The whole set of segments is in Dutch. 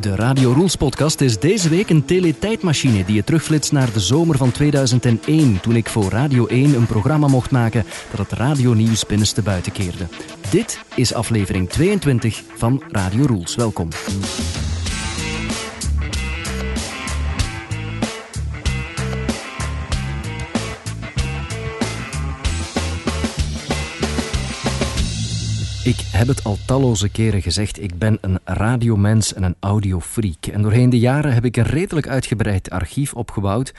De Radio Rules podcast is deze week een teletijdmachine die je terugflitst naar de zomer van 2001, toen ik voor Radio 1 een programma mocht maken dat het radionieuws binnenste buiten keerde. Dit is aflevering 22 van Radio Rules. Welkom. Ik heb het al talloze keren gezegd, ik ben een radiomens en een audiofreak. En doorheen de jaren heb ik een redelijk uitgebreid archief opgebouwd.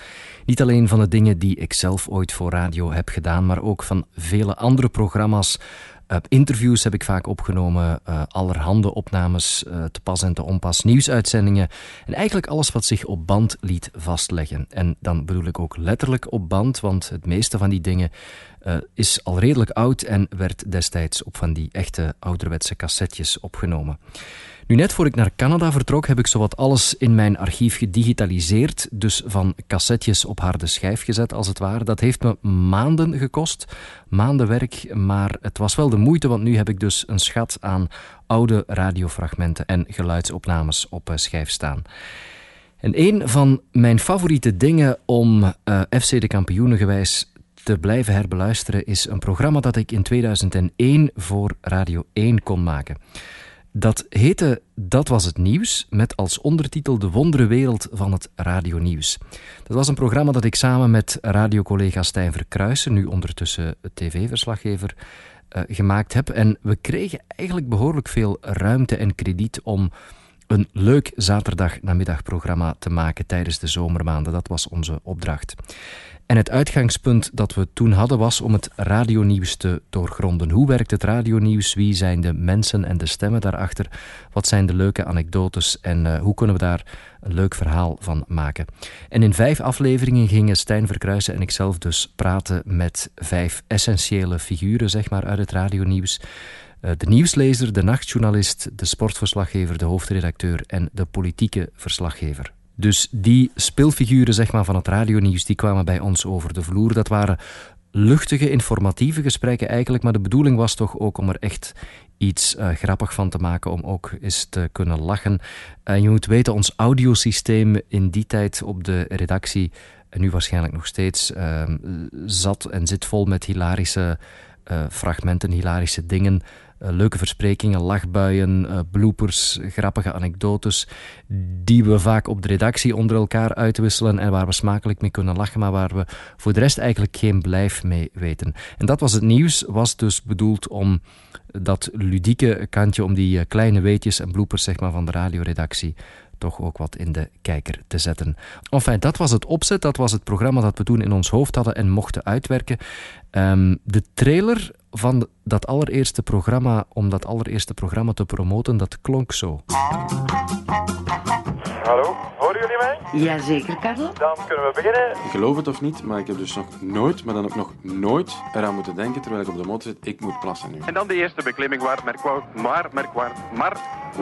Niet alleen van de dingen die ik zelf ooit voor radio heb gedaan, maar ook van vele andere programma's. Uh, interviews heb ik vaak opgenomen, uh, allerhande opnames, uh, te pas en te onpas, nieuwsuitzendingen en eigenlijk alles wat zich op band liet vastleggen. En dan bedoel ik ook letterlijk op band, want het meeste van die dingen is al redelijk oud en werd destijds op van die echte ouderwetse cassettes opgenomen. Nu, net voor ik naar Canada vertrok, heb ik zowat alles in mijn archief gedigitaliseerd. Dus van cassettes op harde schijf gezet, als het ware. Dat heeft me maanden gekost, maanden werk. Maar het was wel de moeite, want nu heb ik dus een schat aan oude radiofragmenten en geluidsopnames op schijf staan. En een van mijn favoriete dingen om uh, FC de kampioenen gewijs te blijven herbeluisteren is een programma dat ik in 2001 voor Radio 1 kon maken. Dat heette Dat was het nieuws, met als ondertitel De wondere wereld van het radionieuws. Dat was een programma dat ik samen met radiocollega Stijn Verkruisen, nu ondertussen tv-verslaggever, uh, gemaakt heb. En we kregen eigenlijk behoorlijk veel ruimte en krediet om een leuk zaterdagnamiddagprogramma te maken tijdens de zomermaanden. Dat was onze opdracht. En het uitgangspunt dat we toen hadden was om het radionieuws te doorgronden. Hoe werkt het radionieuws? Wie zijn de mensen en de stemmen daarachter? Wat zijn de leuke anekdotes en uh, hoe kunnen we daar een leuk verhaal van maken? En in vijf afleveringen gingen Stijn Verkruisen en ikzelf dus praten met vijf essentiële figuren zeg maar, uit het radionieuws. Uh, de nieuwslezer, de nachtjournalist, de sportverslaggever, de hoofdredacteur en de politieke verslaggever. Dus die speelfiguren zeg maar, van het radionieuws die kwamen bij ons over de vloer. Dat waren luchtige, informatieve gesprekken eigenlijk, maar de bedoeling was toch ook om er echt iets uh, grappig van te maken, om ook eens te kunnen lachen. En je moet weten, ons audiosysteem in die tijd op de redactie, en nu waarschijnlijk nog steeds, uh, zat en zit vol met hilarische uh, fragmenten, hilarische dingen. Uh, leuke versprekingen, lachbuien, uh, bloopers, grappige anekdotes, die we vaak op de redactie onder elkaar uitwisselen en waar we smakelijk mee kunnen lachen, maar waar we voor de rest eigenlijk geen blijf mee weten. En dat was het nieuws, was dus bedoeld om dat ludieke kantje, om die uh, kleine weetjes en bloopers zeg maar, van de radioredactie toch ook wat in de kijker te zetten. Enfin, dat was het opzet, dat was het programma dat we toen in ons hoofd hadden en mochten uitwerken. Um, de trailer van dat allereerste programma, om dat allereerste programma te promoten, dat klonk zo. Hallo, horen jullie mij? Jazeker, Karel. Dan kunnen we beginnen. Geloof het of niet, maar ik heb dus nog nooit, maar dan ook nog nooit eraan moeten denken terwijl ik op de motor zit, ik moet plassen nu. En dan de eerste beklimming waar Merk Wout, maar Merk Wout, maar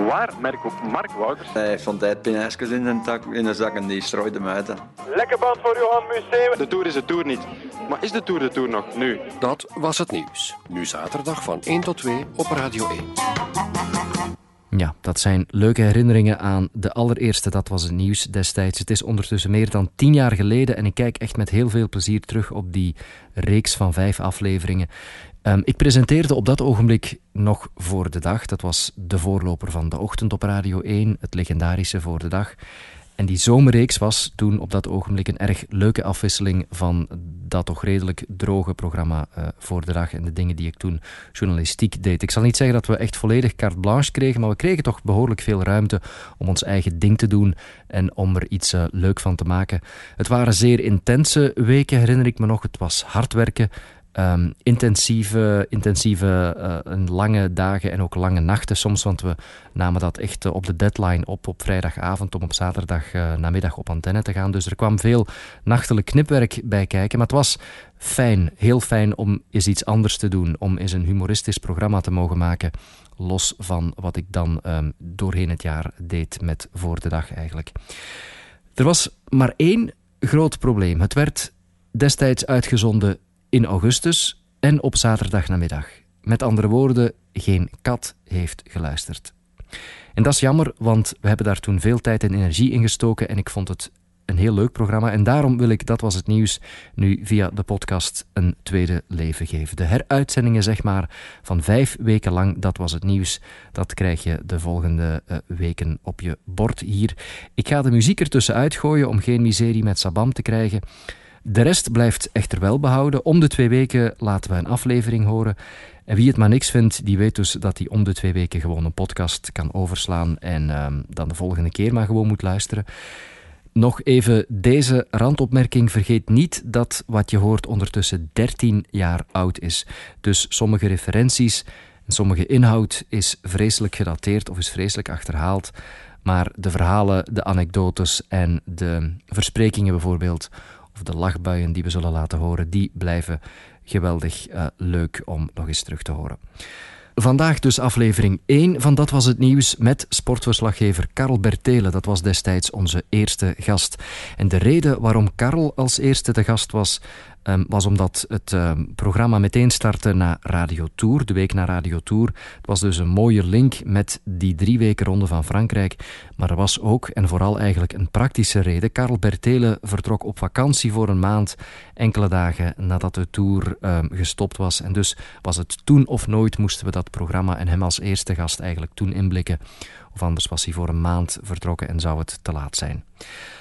waar Merk, Mark Wouters. Hij heeft van tijd pinijsjes in tak, in een zak en die strooide hem uit. Lekker band voor Johan Museeuw. De Tour is de Tour niet. Maar is de Tour de Tour nog nu? Dat was het nieuws. Nu zaterdag van 1 tot 2 op Radio 1. Ja, dat zijn leuke herinneringen aan de allereerste Dat Was Het Nieuws destijds. Het is ondertussen meer dan tien jaar geleden en ik kijk echt met heel veel plezier terug op die reeks van vijf afleveringen. Um, ik presenteerde op dat ogenblik nog Voor de Dag. Dat was de voorloper van de ochtend op Radio 1, het legendarische Voor de Dag. En die zomerreeks was toen op dat ogenblik een erg leuke afwisseling van dat toch redelijk droge programma uh, voor de dag en de dingen die ik toen journalistiek deed. Ik zal niet zeggen dat we echt volledig carte blanche kregen, maar we kregen toch behoorlijk veel ruimte om ons eigen ding te doen en om er iets uh, leuk van te maken. Het waren zeer intense weken, herinner ik me nog. Het was hard werken. Um, intensieve, intensieve uh, lange dagen en ook lange nachten soms, want we namen dat echt uh, op de deadline op op vrijdagavond om op zaterdag uh, namiddag op antenne te gaan. Dus er kwam veel nachtelijk knipwerk bij kijken, maar het was fijn, heel fijn om eens iets anders te doen, om eens een humoristisch programma te mogen maken, los van wat ik dan um, doorheen het jaar deed met Voor de Dag eigenlijk. Er was maar één groot probleem. Het werd destijds uitgezonden in augustus en op zaterdagnamiddag. Met andere woorden, geen kat heeft geluisterd. En dat is jammer, want we hebben daar toen veel tijd en energie in gestoken en ik vond het een heel leuk programma. En daarom wil ik, dat was het nieuws, nu via de podcast een tweede leven geven. De heruitzendingen, zeg maar, van vijf weken lang, dat was het nieuws. Dat krijg je de volgende uh, weken op je bord hier. Ik ga de muziek ertussen uitgooien om geen miserie met Sabam te krijgen. De rest blijft echter wel behouden. Om de twee weken laten we een aflevering horen. En wie het maar niks vindt, die weet dus dat hij om de twee weken gewoon een podcast kan overslaan en uh, dan de volgende keer maar gewoon moet luisteren. Nog even deze randopmerking. Vergeet niet dat wat je hoort ondertussen 13 jaar oud is. Dus sommige referenties en sommige inhoud is vreselijk gedateerd of is vreselijk achterhaald. Maar de verhalen, de anekdotes en de versprekingen bijvoorbeeld, of de lachbuien die we zullen laten horen, die blijven geweldig uh, leuk om nog eens terug te horen. Vandaag dus aflevering 1 van Dat Was Het Nieuws met sportverslaggever Karel Bertelen. Dat was destijds onze eerste gast. En de reden waarom Karel als eerste de gast was, um, was omdat het um, programma meteen startte na Radio Tour, de week na Radio Tour. Het was dus een mooie link met die drie weken ronde van Frankrijk. Maar er was ook, en vooral eigenlijk een praktische reden. Karel Bertelen vertrok op vakantie voor een maand, enkele dagen nadat de Tour um, gestopt was. En dus was het toen of nooit moesten we dat programma en hem als eerste gast eigenlijk toen inblikken. Of anders was hij voor een maand vertrokken en zou het te laat zijn.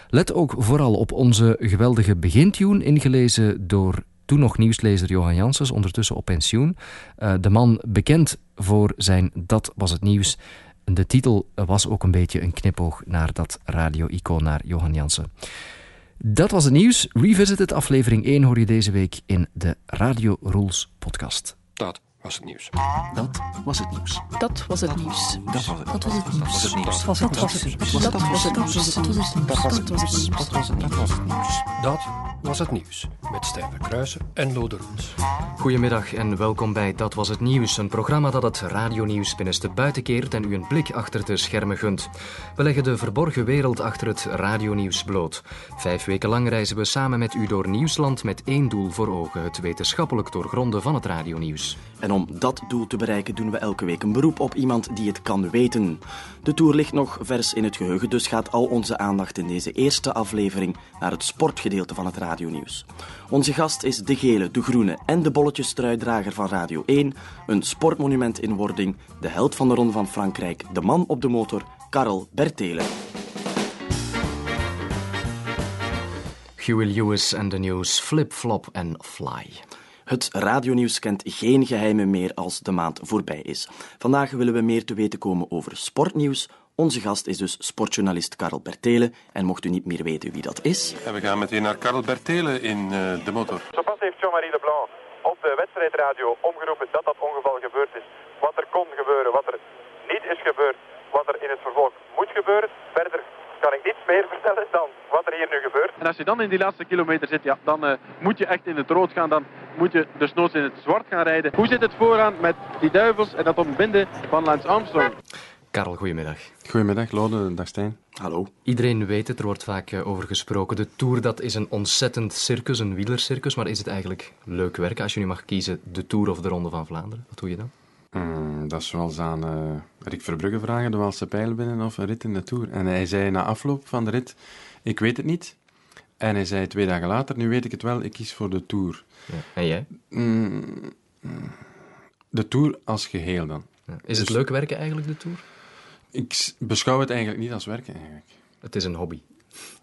Let ook vooral op onze geweldige begintune, ingelezen door toen nog nieuwslezer Johan Janssens, ondertussen op pensioen. Uh, de man bekend voor zijn Dat was het nieuws. De titel was ook een beetje een knipoog naar dat radio-icoon, naar Johan Jansen. Dat was het nieuws. Revisited aflevering 1 hoor je deze week in de Radio Rules podcast. Dat was het nieuws. Dat was het nieuws. Dat was het nieuws. Dat was het Dat was het nieuws. Dat was het nieuws. Dat was het nieuws. Dat was het nieuws. Dat was het nieuws. Dat was het nieuws. Dat was het nieuws. Dat was het nieuws. Met Stijn Kruijsen en Lode Roels. Goedemiddag en welkom bij Dat Was Het Nieuws, een programma dat het radionieuws binnenste buiten keert en u een blik achter de schermen gunt. We leggen de verborgen wereld achter het radionieuws bloot. Vijf weken lang reizen we samen met u door Nieuwsland met één doel voor ogen, het wetenschappelijk doorgronden van het radionieuws. En om dat doel te bereiken doen we elke week een beroep op iemand die het kan weten. De tour ligt nog vers in het geheugen, dus gaat al onze aandacht in deze eerste aflevering naar het sportgedeelte van het Onze gast is de gele, de groene en de bolletjestruidrager van Radio 1, een sportmonument in wording, de held van de Ronde van Frankrijk, de man op de motor, Karel Bertelen. Huey Lewis en de nieuws Flip, Flop en Fly. Het radionieuws kent geen geheimen meer als de maand voorbij is. Vandaag willen we meer te weten komen over sportnieuws. Onze gast is dus sportjournalist Karel Bertelen. En mocht u niet meer weten wie dat is... En we gaan meteen naar Karel Bertelen in uh, de motor. Zo pas heeft Jean-Marie Leblanc op de wedstrijdradio omgeroepen dat dat ongeval gebeurd is. Wat er kon gebeuren, wat er niet is gebeurd, wat er in het vervolg moet gebeuren. Verder kan ik niets meer vertellen dan wat er hier nu gebeurt. En als je dan in die laatste kilometer zit, ja, dan uh, moet je echt in het rood gaan. Dan moet je dus noods in het zwart gaan rijden. Hoe zit het vooraan met die duivels en dat ontbinden van Lance Armstrong? Karel, goedemiddag. Goedemiddag, Lode, dag Stijn. Hallo. Iedereen weet het, er wordt vaak uh, over gesproken. De Tour, dat is een ontzettend circus, een wielercircus. Maar is het eigenlijk leuk werken als je nu mag kiezen de Tour of de Ronde van Vlaanderen? Wat doe je dan? Mm, dat is zoals aan uh, Rick Verbrugge vragen, de Waalse pijl binnen of een rit in de Tour. En hij zei na afloop van de rit, ik weet het niet. En hij zei twee dagen later, nu weet ik het wel, ik kies voor de Tour. Ja. En jij? Mm, de Tour als geheel dan. Ja. Is het dus, leuk werken eigenlijk, de Tour? Ik beschouw het eigenlijk niet als werken eigenlijk. Het is een hobby.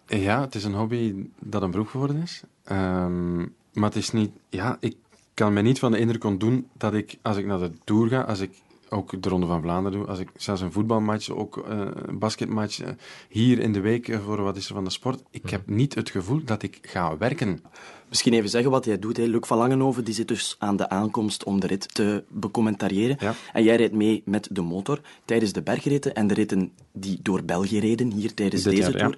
Ja, het is een hobby dat een beroep geworden is. Um, maar het is niet... Ja, ik kan me niet van de indruk ontdoen dat ik, als ik naar de Tour ga, als ik ook de Ronde van Vlaanderen doe, als ik zelfs een voetbalmatch, ook uh, een basketmatch, uh, hier in de week uh, voor wat is er van de sport, ik heb niet het gevoel dat ik ga werken. Misschien even zeggen wat jij doet. Hè. Luc van Langenhoven die zit dus aan de aankomst om de rit te becommentariëren. Ja. En jij rijdt mee met de motor tijdens de bergritten en de ritten die door België reden, hier tijdens Dit deze jaar, ja. tour.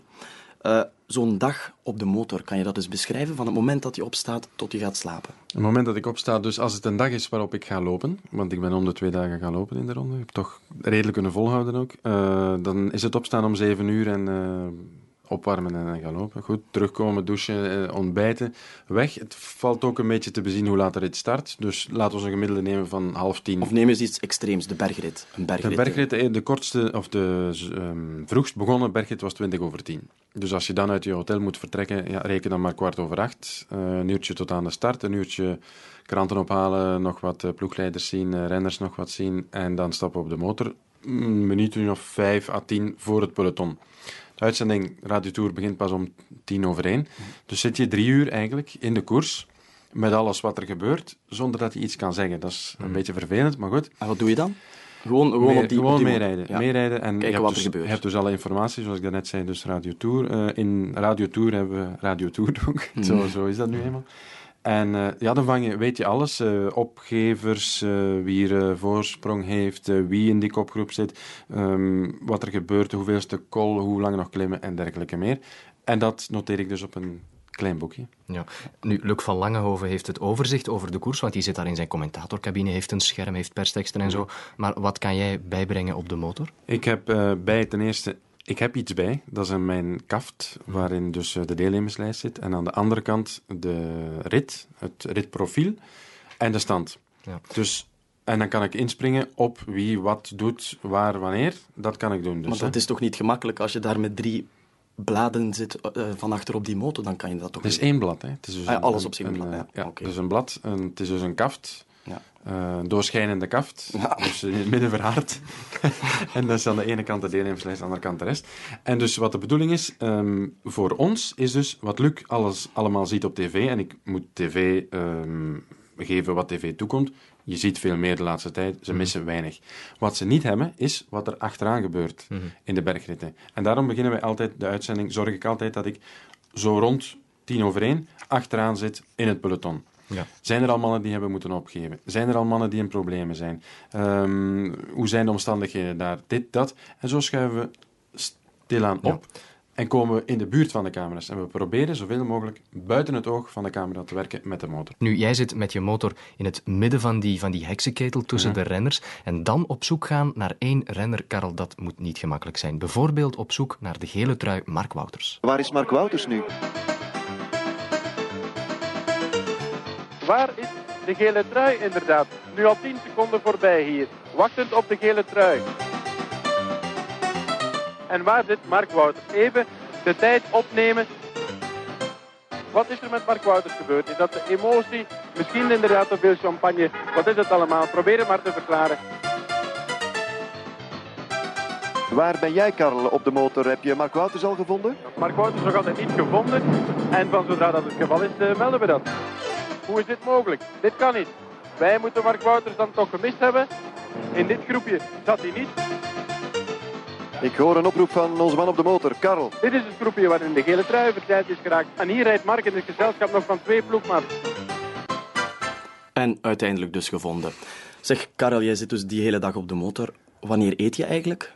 Uh, Zo'n dag op de motor, kan je dat eens beschrijven? Van het moment dat je opstaat tot je gaat slapen. Het moment dat ik opsta, dus als het een dag is waarop ik ga lopen, want ik ben om de twee dagen gaan lopen in de ronde, ik heb toch redelijk kunnen volhouden ook, uh, dan is het opstaan om zeven uur en uh, opwarmen en dan gaan lopen. Goed, terugkomen, douchen, eh, ontbijten, weg. Het valt ook een beetje te bezien hoe laat de rit start. Dus laten we een gemiddelde nemen van half tien. Of neem eens iets extreems, de bergrit. Een bergrit. De bergrit, eh, de kortste, of de ehm, vroegst begonnen bergrit was 20 over 10. Dus als je dan uit je hotel moet vertrekken, ja, reken dan maar kwart over acht. Eh, een uurtje tot aan de start, een uurtje kranten ophalen, nog wat eh, ploegleiders zien, eh, renners nog wat zien en dan stappen op de motor. Een minuut of vijf à tien voor het peloton. De uitzending Radio Tour begint pas om tien over één. Dus zit je drie uur eigenlijk in de koers met alles wat er gebeurt, zonder dat je iets kan zeggen. Dat is een beetje vervelend, maar goed. En wat doe je dan? Gewoon, gewoon op die... gewoon meerijden. Ja. meerijden en Kijken je, hebt wat er dus, gebeurt. je hebt dus alle informatie, zoals ik daarnet zei, dus Radio Tour. Eh, in Radio Tour hebben we Radio Tour ook. Hmm. zo, zo is dat nu eenmaal. En eh, ja, dan vang je, weet je alles. eh, opgevers, wie er voorsprong heeft, wie in die kopgroep zit, ehm, wat er gebeurt, hoeveelste call, hoe lang nog klimmen en dergelijke meer. En dat noteer ik dus op een klein boekje. Ja. Nu, Luc van Langehoven heeft het overzicht over de koers, want die zit daar in zijn commentatorcabine, heeft een scherm, heeft persteksten en zo. Maar wat kan jij bijbrengen op de motor? Ik heb eh, bij ten eerste, ik heb iets bij. Dat is in mijn kaft, waarin dus eh, de deelnemerslijst zit. En aan de andere kant de rit, het ritprofiel en de stand. Ja. Dus, en dan kan ik inspringen op wie wat doet, waar, wanneer. Dat kan ik doen. Dus, Maar dat hè. is toch niet gemakkelijk als je daar met drie bladen zit eh, van achter op die motor, dan kan je dat toch Het is één blad. Hè. Het is dus Ah ja, alles een- op zich een, blad, eh, ja. is een blad, een, het is dus een kaft. Ja. eh, doorschijnende kaft, Ja. dus in het midden verhard. en dat is aan de ene kant de deelnemerslijst, aan de andere kant de rest. En dus wat de bedoeling is, ehm, voor ons, is dus wat Luc alles, allemaal ziet op tv, en ik moet tv ehm, geven wat tv toekomt, je ziet veel meer de laatste tijd, ze missen weinig. Wat ze niet hebben, is wat er achteraan gebeurt in de bergritten. En daarom beginnen wij altijd de uitzending, zorg ik altijd dat ik zo rond tien over één achteraan zit in het peloton. Ja. Zijn er al mannen die hebben moeten opgeven? Zijn er al mannen die in problemen zijn? Ehm, hoe zijn de omstandigheden daar? Dit, dat. En zo schuiven we stilaan Ja. En komen we in de buurt van de camera's. En we proberen zoveel mogelijk buiten het oog van de camera te werken met de motor. Nu, jij zit met je motor in het midden van die, van die heksenketel tussen de renners en dan op zoek gaan naar één renner, Karel, dat moet niet gemakkelijk zijn. Bijvoorbeeld op zoek naar de gele trui Mark Wouters. Waar is Mark Wouters nu? Waar is de gele trui inderdaad? Nu al 10 seconden voorbij hier. Wachtend op de gele trui. En waar zit Mark Wouters? Even de tijd opnemen. Wat is er met Mark Wouters gebeurd? Is dat de emotie? Misschien inderdaad te veel champagne? Wat is het allemaal? Probeer het maar te verklaren. Waar ben jij, Karel, op de motor? Heb je Mark Wouters al gevonden? Mark Wouters is nog altijd niet gevonden. En van zodra dat het geval is, eh, melden we dat. Hoe is dit mogelijk? Dit kan niet. Wij moeten Mark Wouters dan toch gemist hebben. In dit groepje zat hij niet. Ik hoor een oproep van onze man op de motor, Karel. Dit is het groepje waarin de gele trui is geraakt. En hier rijdt Mark in het gezelschap nog van twee ploegmaats. En uiteindelijk dus gevonden. Zeg, Karel, jij zit dus die hele dag op de motor. Wanneer eet je eigenlijk?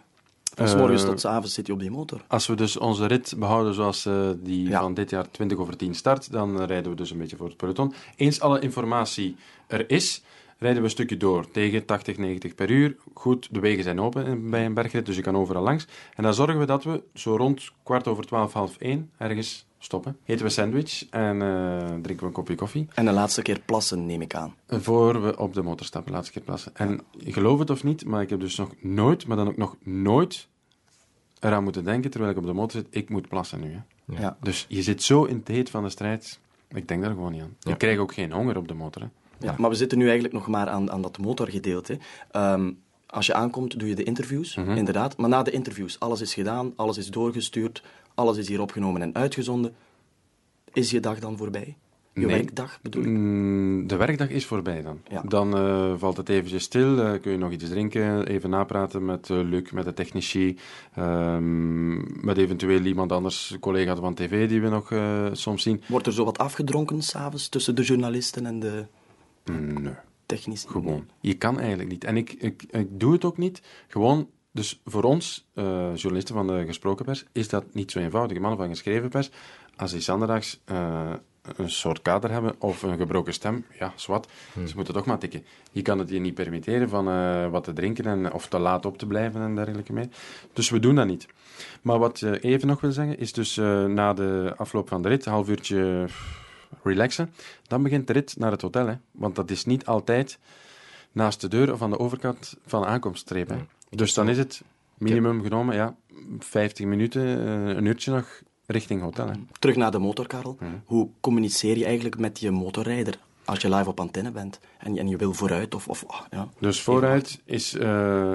Van s Eh, morgens tot s avonds zit je op die motor. Als we dus onze rit behouden zoals eh, die Ja. van dit jaar 20 over 10 start, dan eh, rijden we dus een beetje voor het peloton. Eens alle informatie er is, rijden we een stukje door tegen 80, 90 per uur. Goed, de wegen zijn open bij een bergrit, dus je kan overal langs. En dan zorgen we dat we zo rond kwart over 12, half 1 ergens stoppen. Eten we een sandwich en eh, drinken we een kopje koffie. En de laatste keer plassen, neem ik aan. Voor we op de motor stappen, laatste keer plassen. En geloof het of niet, maar ik heb dus nog nooit, maar dan ook nog nooit eraan moeten denken terwijl ik op de motor zit, ik moet plassen nu. Hè. Ja. Dus je zit zo in het heet van de strijd, ik denk daar gewoon niet aan. Ik krijg ook geen honger op de motor. Hè. Ja, maar we zitten nu eigenlijk nog maar aan, aan dat motorgedeelte. Ehm, als je aankomt, doe je de interviews, Mhm. inderdaad. Maar na de interviews, alles is gedaan, alles is doorgestuurd, alles is hier opgenomen en uitgezonden. Is je dag dan voorbij? Je Nee. werkdag bedoel ik? Mm, De werkdag is voorbij dan. Ja. Dan eh, valt het eventjes stil, eh, kun je nog iets drinken, even napraten met eh, Luc, met de technici, ehm, met eventueel iemand anders, collega van tv die we nog soms zien. Wordt er zo wat afgedronken s'avonds tussen de journalisten en de Nee. technici? Gewoon. Je kan eigenlijk niet. En ik, ik, ik doe het ook niet. Gewoon, dus voor ons, eh, journalisten van de gesproken pers, is dat niet zo eenvoudig. Mannen van geschreven pers, als die zanderdags eh, een soort kader hebben of een gebroken stem, ja, zwart, ze moeten toch maar tikken. Je kan het je niet permitteren van eh, wat te drinken en, of te laat op te blijven en dergelijke meer. Dus we doen dat niet. Maar wat je even nog wil zeggen, is dus uh, na de afloop van de rit, een half uurtje relaxen, dan begint de rit naar het hotel. Hè? Want dat is niet altijd naast de deur of aan de overkant van de aankomststreep. Hè? Dus dan is het minimum genomen, ja, 50 minuten, uh, een uurtje nog richting hotel. Hè? Terug naar de motor, Karel. Hoe communiceer je eigenlijk met je motorrijder als je live op antenne bent en, en je wil vooruit? Of, of, oh, ja. Dus vooruit is, uh,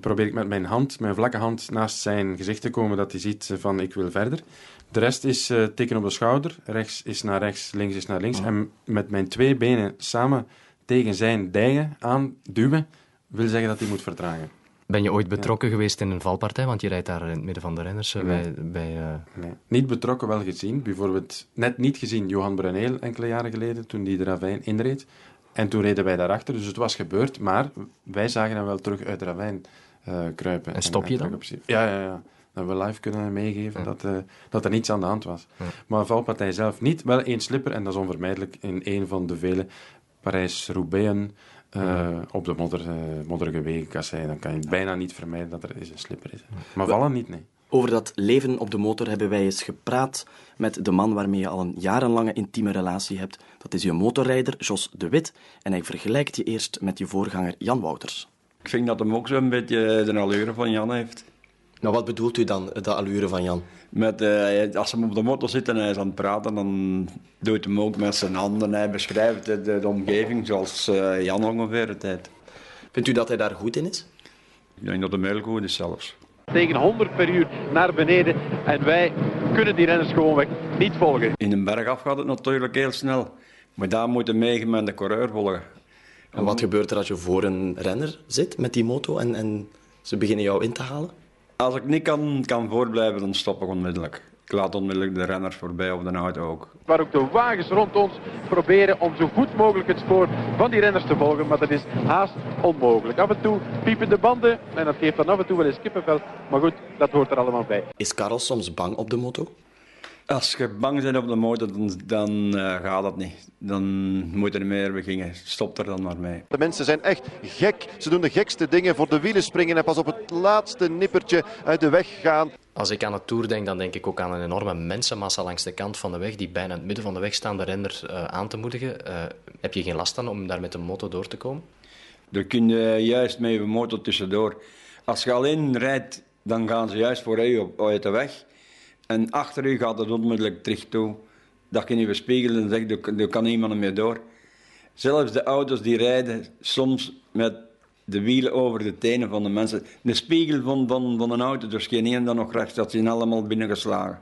probeer ik met mijn hand, mijn vlakke hand, naast zijn gezicht te komen dat hij ziet van ik wil verder. De rest is uh, tikken op de schouder, rechts is naar rechts, links is naar links. Oh. En met mijn twee benen samen tegen zijn dijen aanduwen, wil zeggen dat hij moet vertragen. Ben je ooit betrokken geweest in een valpartij? Want je rijdt daar in het midden van de renners. Nee. Bij, bij, uh... nee. Niet betrokken, wel gezien. Bijvoorbeeld net niet gezien Johan Bruneel enkele jaren geleden, toen hij de ravijn inreed. En toen reden wij daarachter, dus het was gebeurd. Maar wij zagen hem wel terug uit de ravijn uh, kruipen. En stop je en, dan? Ja, ja, ja. Dat we live kunnen meegeven ja. dat, uh, dat er niets aan de hand was. Ja. Maar valpartij zelf niet. Wel één slipper, en dat is onvermijdelijk in een van de vele Parijs-Roubaixen uh, op de modder, uh, modderige wegen, dan kan je bijna niet vermijden dat er eens een slipper is. Maar vallen niet, nee. Over dat leven op de motor hebben wij eens gepraat met de man waarmee je al een jarenlange intieme relatie hebt. Dat is je motorrijder, Jos de Wit. En hij vergelijkt je eerst met je voorganger Jan Wouters. Ik vind dat hem ook zo'n beetje de allure van Jan heeft. Nou, wat bedoelt u dan, de allure van Jan? Met, uh, als hij op de motor zit en hij is aan het praten, dan doet hij hem ook met zijn handen. Hij beschrijft de, de, de omgeving zoals uh, Jan ongeveer het tijd. Vindt u dat hij daar goed in is? Ik denk dat hij heel goed is zelfs. Tegen 100 per uur naar beneden en wij kunnen die renners gewoonweg niet volgen. In een berg af gaat het natuurlijk heel snel. Maar daar moet je mee met de coureur volgen. En wat gebeurt er als je voor een renner zit met die moto en, en ze beginnen jou in te halen? Als ik niet kan, kan voorblijven, dan stop ik onmiddellijk. Ik laat onmiddellijk de renners voorbij of de auto ook. Waar ook de wagens rond ons proberen om zo goed mogelijk het spoor van die renners te volgen, maar dat is haast onmogelijk. Af en toe piepen de banden en dat geeft dan af en toe wel eens kippenvel, maar goed, dat hoort er allemaal bij. Is Karel soms bang op de moto? Als je bang bent op de motor, dan, dan uh, gaat dat niet. Dan moet je er meer beginnen. Stop er dan maar mee. De mensen zijn echt gek. Ze doen de gekste dingen voor de wielen springen en pas op het laatste nippertje uit de weg gaan. Als ik aan het Tour denk, dan denk ik ook aan een enorme mensenmassa langs de kant van de weg die bijna in het midden van de weg staan de renner uh, aan te moedigen. Uh, heb je geen last aan om daar met de moto door te komen? Daar kun je juist met je motor tussendoor. Als je alleen rijdt, dan gaan ze juist voor je op, uit de weg. En achter u gaat het onmiddellijk terug toe. Dat je je spiegel en zegt, er kan niemand meer door. Zelfs de auto's die rijden soms met de wielen over de tenen van de mensen. De spiegel van, van, van een auto, dus geen één dan nog rechts, dat zijn allemaal binnengeslagen.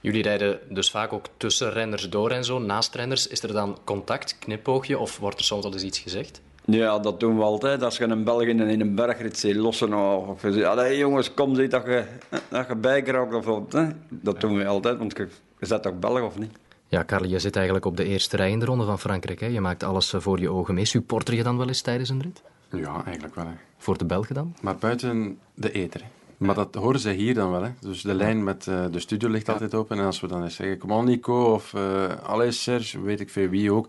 Jullie rijden dus vaak ook tussen renners door en zo, naast renners. Is er dan contact, knipoogje of wordt er soms al eens iets gezegd? Ja, dat doen we altijd. Als je een Belg in een bergrit ziet lossen of je zegt, jongens, kom zie dat je, dat je bijkraakt of wat. Hè? Dat doen we altijd, want je, je zet toch Belg of niet? Ja, Karel, je zit eigenlijk op de eerste rij in de ronde van Frankrijk. Hè? Je maakt alles voor je ogen mee. Supporter je dan wel eens tijdens een rit? Ja, eigenlijk wel. Hè. Voor de Belgen dan? Maar buiten de eter. Hè. Maar dat horen ze hier dan wel. Hè. Dus de lijn met uh, de studio ligt ja. altijd open. En als we dan eens zeggen, kom on Nico, of uh, allee Serge, weet ik veel wie ook.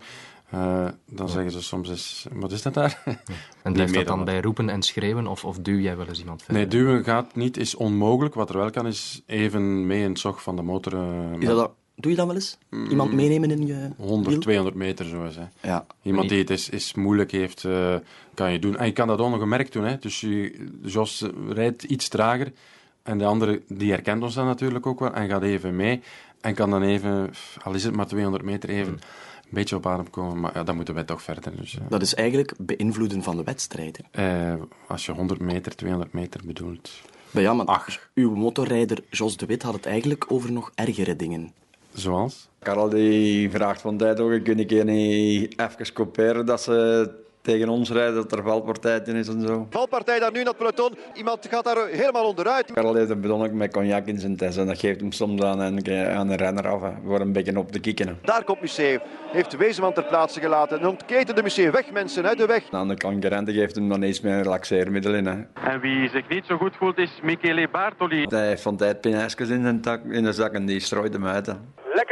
Uh, dan ja. zeggen ze soms eens, wat is dat daar? Ja. En blijft dat dan, dan bij roepen en schreeuwen, of, of duw jij wel eens iemand verder? Nee, duwen gaat niet, is onmogelijk. Wat er wel kan, is even mee in het zog van de motor. is dat Doe je dat wel eens? Iemand meenemen in je 100, wiel? 200 meter zo eens. Hè. Ja. Iemand die het is, is moeilijk heeft, uh, kan je doen. En je kan dat ongemerkt doen. Hè. Dus je, Jos rijdt iets trager. En de andere, die herkent ons dan natuurlijk ook wel. En gaat even mee. En kan dan even, al is het maar 200 meter, even... Hmm een beetje op adem komen, maar ja, dan moeten wij toch verder. Dus, uh. Dat is eigenlijk beïnvloeden van de wedstrijd. Uh, als je 100 meter, 200 meter bedoelt. Maar ja, maar Ach. uw motorrijder Jos de Wit had het eigenlijk over nog ergere dingen. Zoals? Karel die vraagt van tijd ook, kun ik je niet even kopiëren dat ze tegen ons rijden, dat er valpartij in is en zo. Valpartij daar nu in dat peloton. Iemand gaat daar helemaal onderuit. Karel heeft een bidon met cognac in zijn test en dat geeft hem soms aan een, aan een renner af, hè, voor een beetje op te kikken. Daar komt Museeuw. Heeft Wezenman ter plaatse gelaten. En ontketen de Museeuw. Weg mensen, uit de weg. Aan de concurrenten geeft hem dan iets meer een relaxeermiddel in. Hè. En wie zich niet zo goed voelt is Michele Bartoli. Hij heeft van tijd in, zijn tak, in de zak en die strooit hem uit. Hè.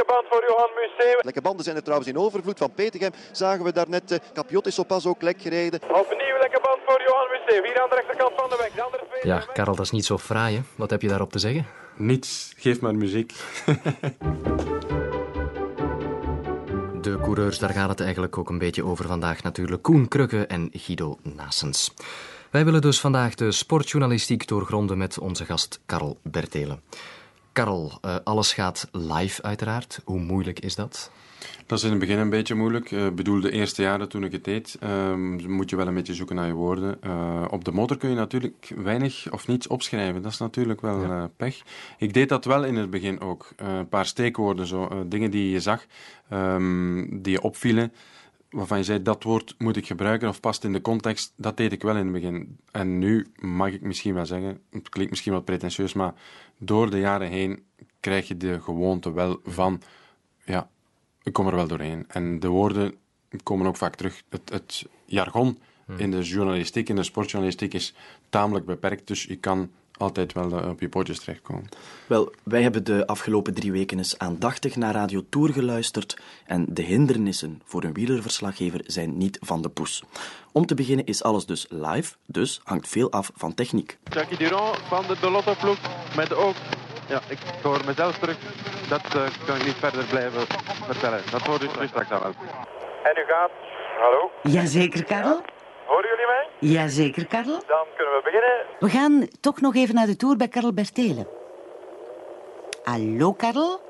Lekke band voor Johan Museeuw. Lekke banden zijn er trouwens in overvloed. Van Petegem zagen we daarnet. Uh, Capiot is zo pas ook lek gereden. Opnieuw lekke band voor Johan Museeuw. Hier aan de rechterkant van de weg. De andere twee... Ja, Karel, dat is niet zo fraai, hè? Wat heb je daarop te zeggen? Niets, geef maar muziek. De coureurs, daar gaat het eigenlijk ook een beetje over vandaag natuurlijk. Koen Krukke en Guido Nassens. Wij willen dus vandaag de sportjournalistiek doorgronden met onze gast Karel Bertelen. Karel, uh, alles gaat live uiteraard. Hoe moeilijk is dat? Dat is in het begin een beetje moeilijk. Ik uh, bedoel, de eerste jaren toen ik het deed, uh, moet je wel een beetje zoeken naar je woorden. Uh, op de motor kun je natuurlijk weinig of niets opschrijven. Dat is natuurlijk wel ja. pech. Ik deed dat wel in het begin ook. een paar steekwoorden, zo, dingen die je zag, um, die je opvielen waarvan je zei dat woord moet ik gebruiken of past in de context, dat deed ik wel in het begin. En nu mag ik misschien wel zeggen, het klinkt misschien wat pretentieus, maar door de jaren heen krijg je de gewoonte wel van, ja, ik kom er wel doorheen. En de woorden komen ook vaak terug. Het, het jargon hmm. in de journalistiek, in de sportjournalistiek, is tamelijk beperkt, dus je kan altijd wel uh, op je pootjes terechtkomen. Wel, wij hebben de afgelopen drie weken eens aandachtig naar Radio Tour geluisterd en de hindernissen voor een wielerverslaggever zijn niet van de poes. Om te beginnen is alles dus live, dus hangt veel af van techniek. Jackie Durand van de, de Lotto-ploeg met ook... Ja, ik hoor mezelf terug. Dat uh, kan ik niet verder blijven vertellen. Dat hoort u straks aan wel. En u gaat... Hallo? Jazeker, Karel. Horen jullie mij? Jazeker, Karel. Dan kunnen we beginnen. We gaan toch nog even naar de tour bij Karel Bertelen. Hallo, Karel?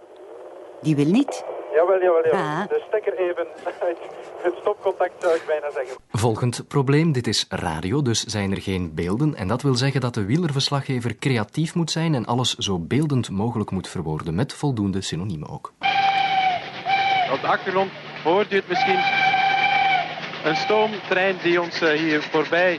Die wil niet. Jawel, jawel, jawel. Ah. De stekker even uit het stopcontact zou ik bijna zeggen. Volgend probleem, dit is radio, dus zijn er geen beelden. En dat wil zeggen dat de wielerverslaggever creatief moet zijn en alles zo beeldend mogelijk moet verwoorden, met voldoende synoniemen ook. Op de achtergrond hoort u het misschien een stoomtrein die ons uh, hier voorbij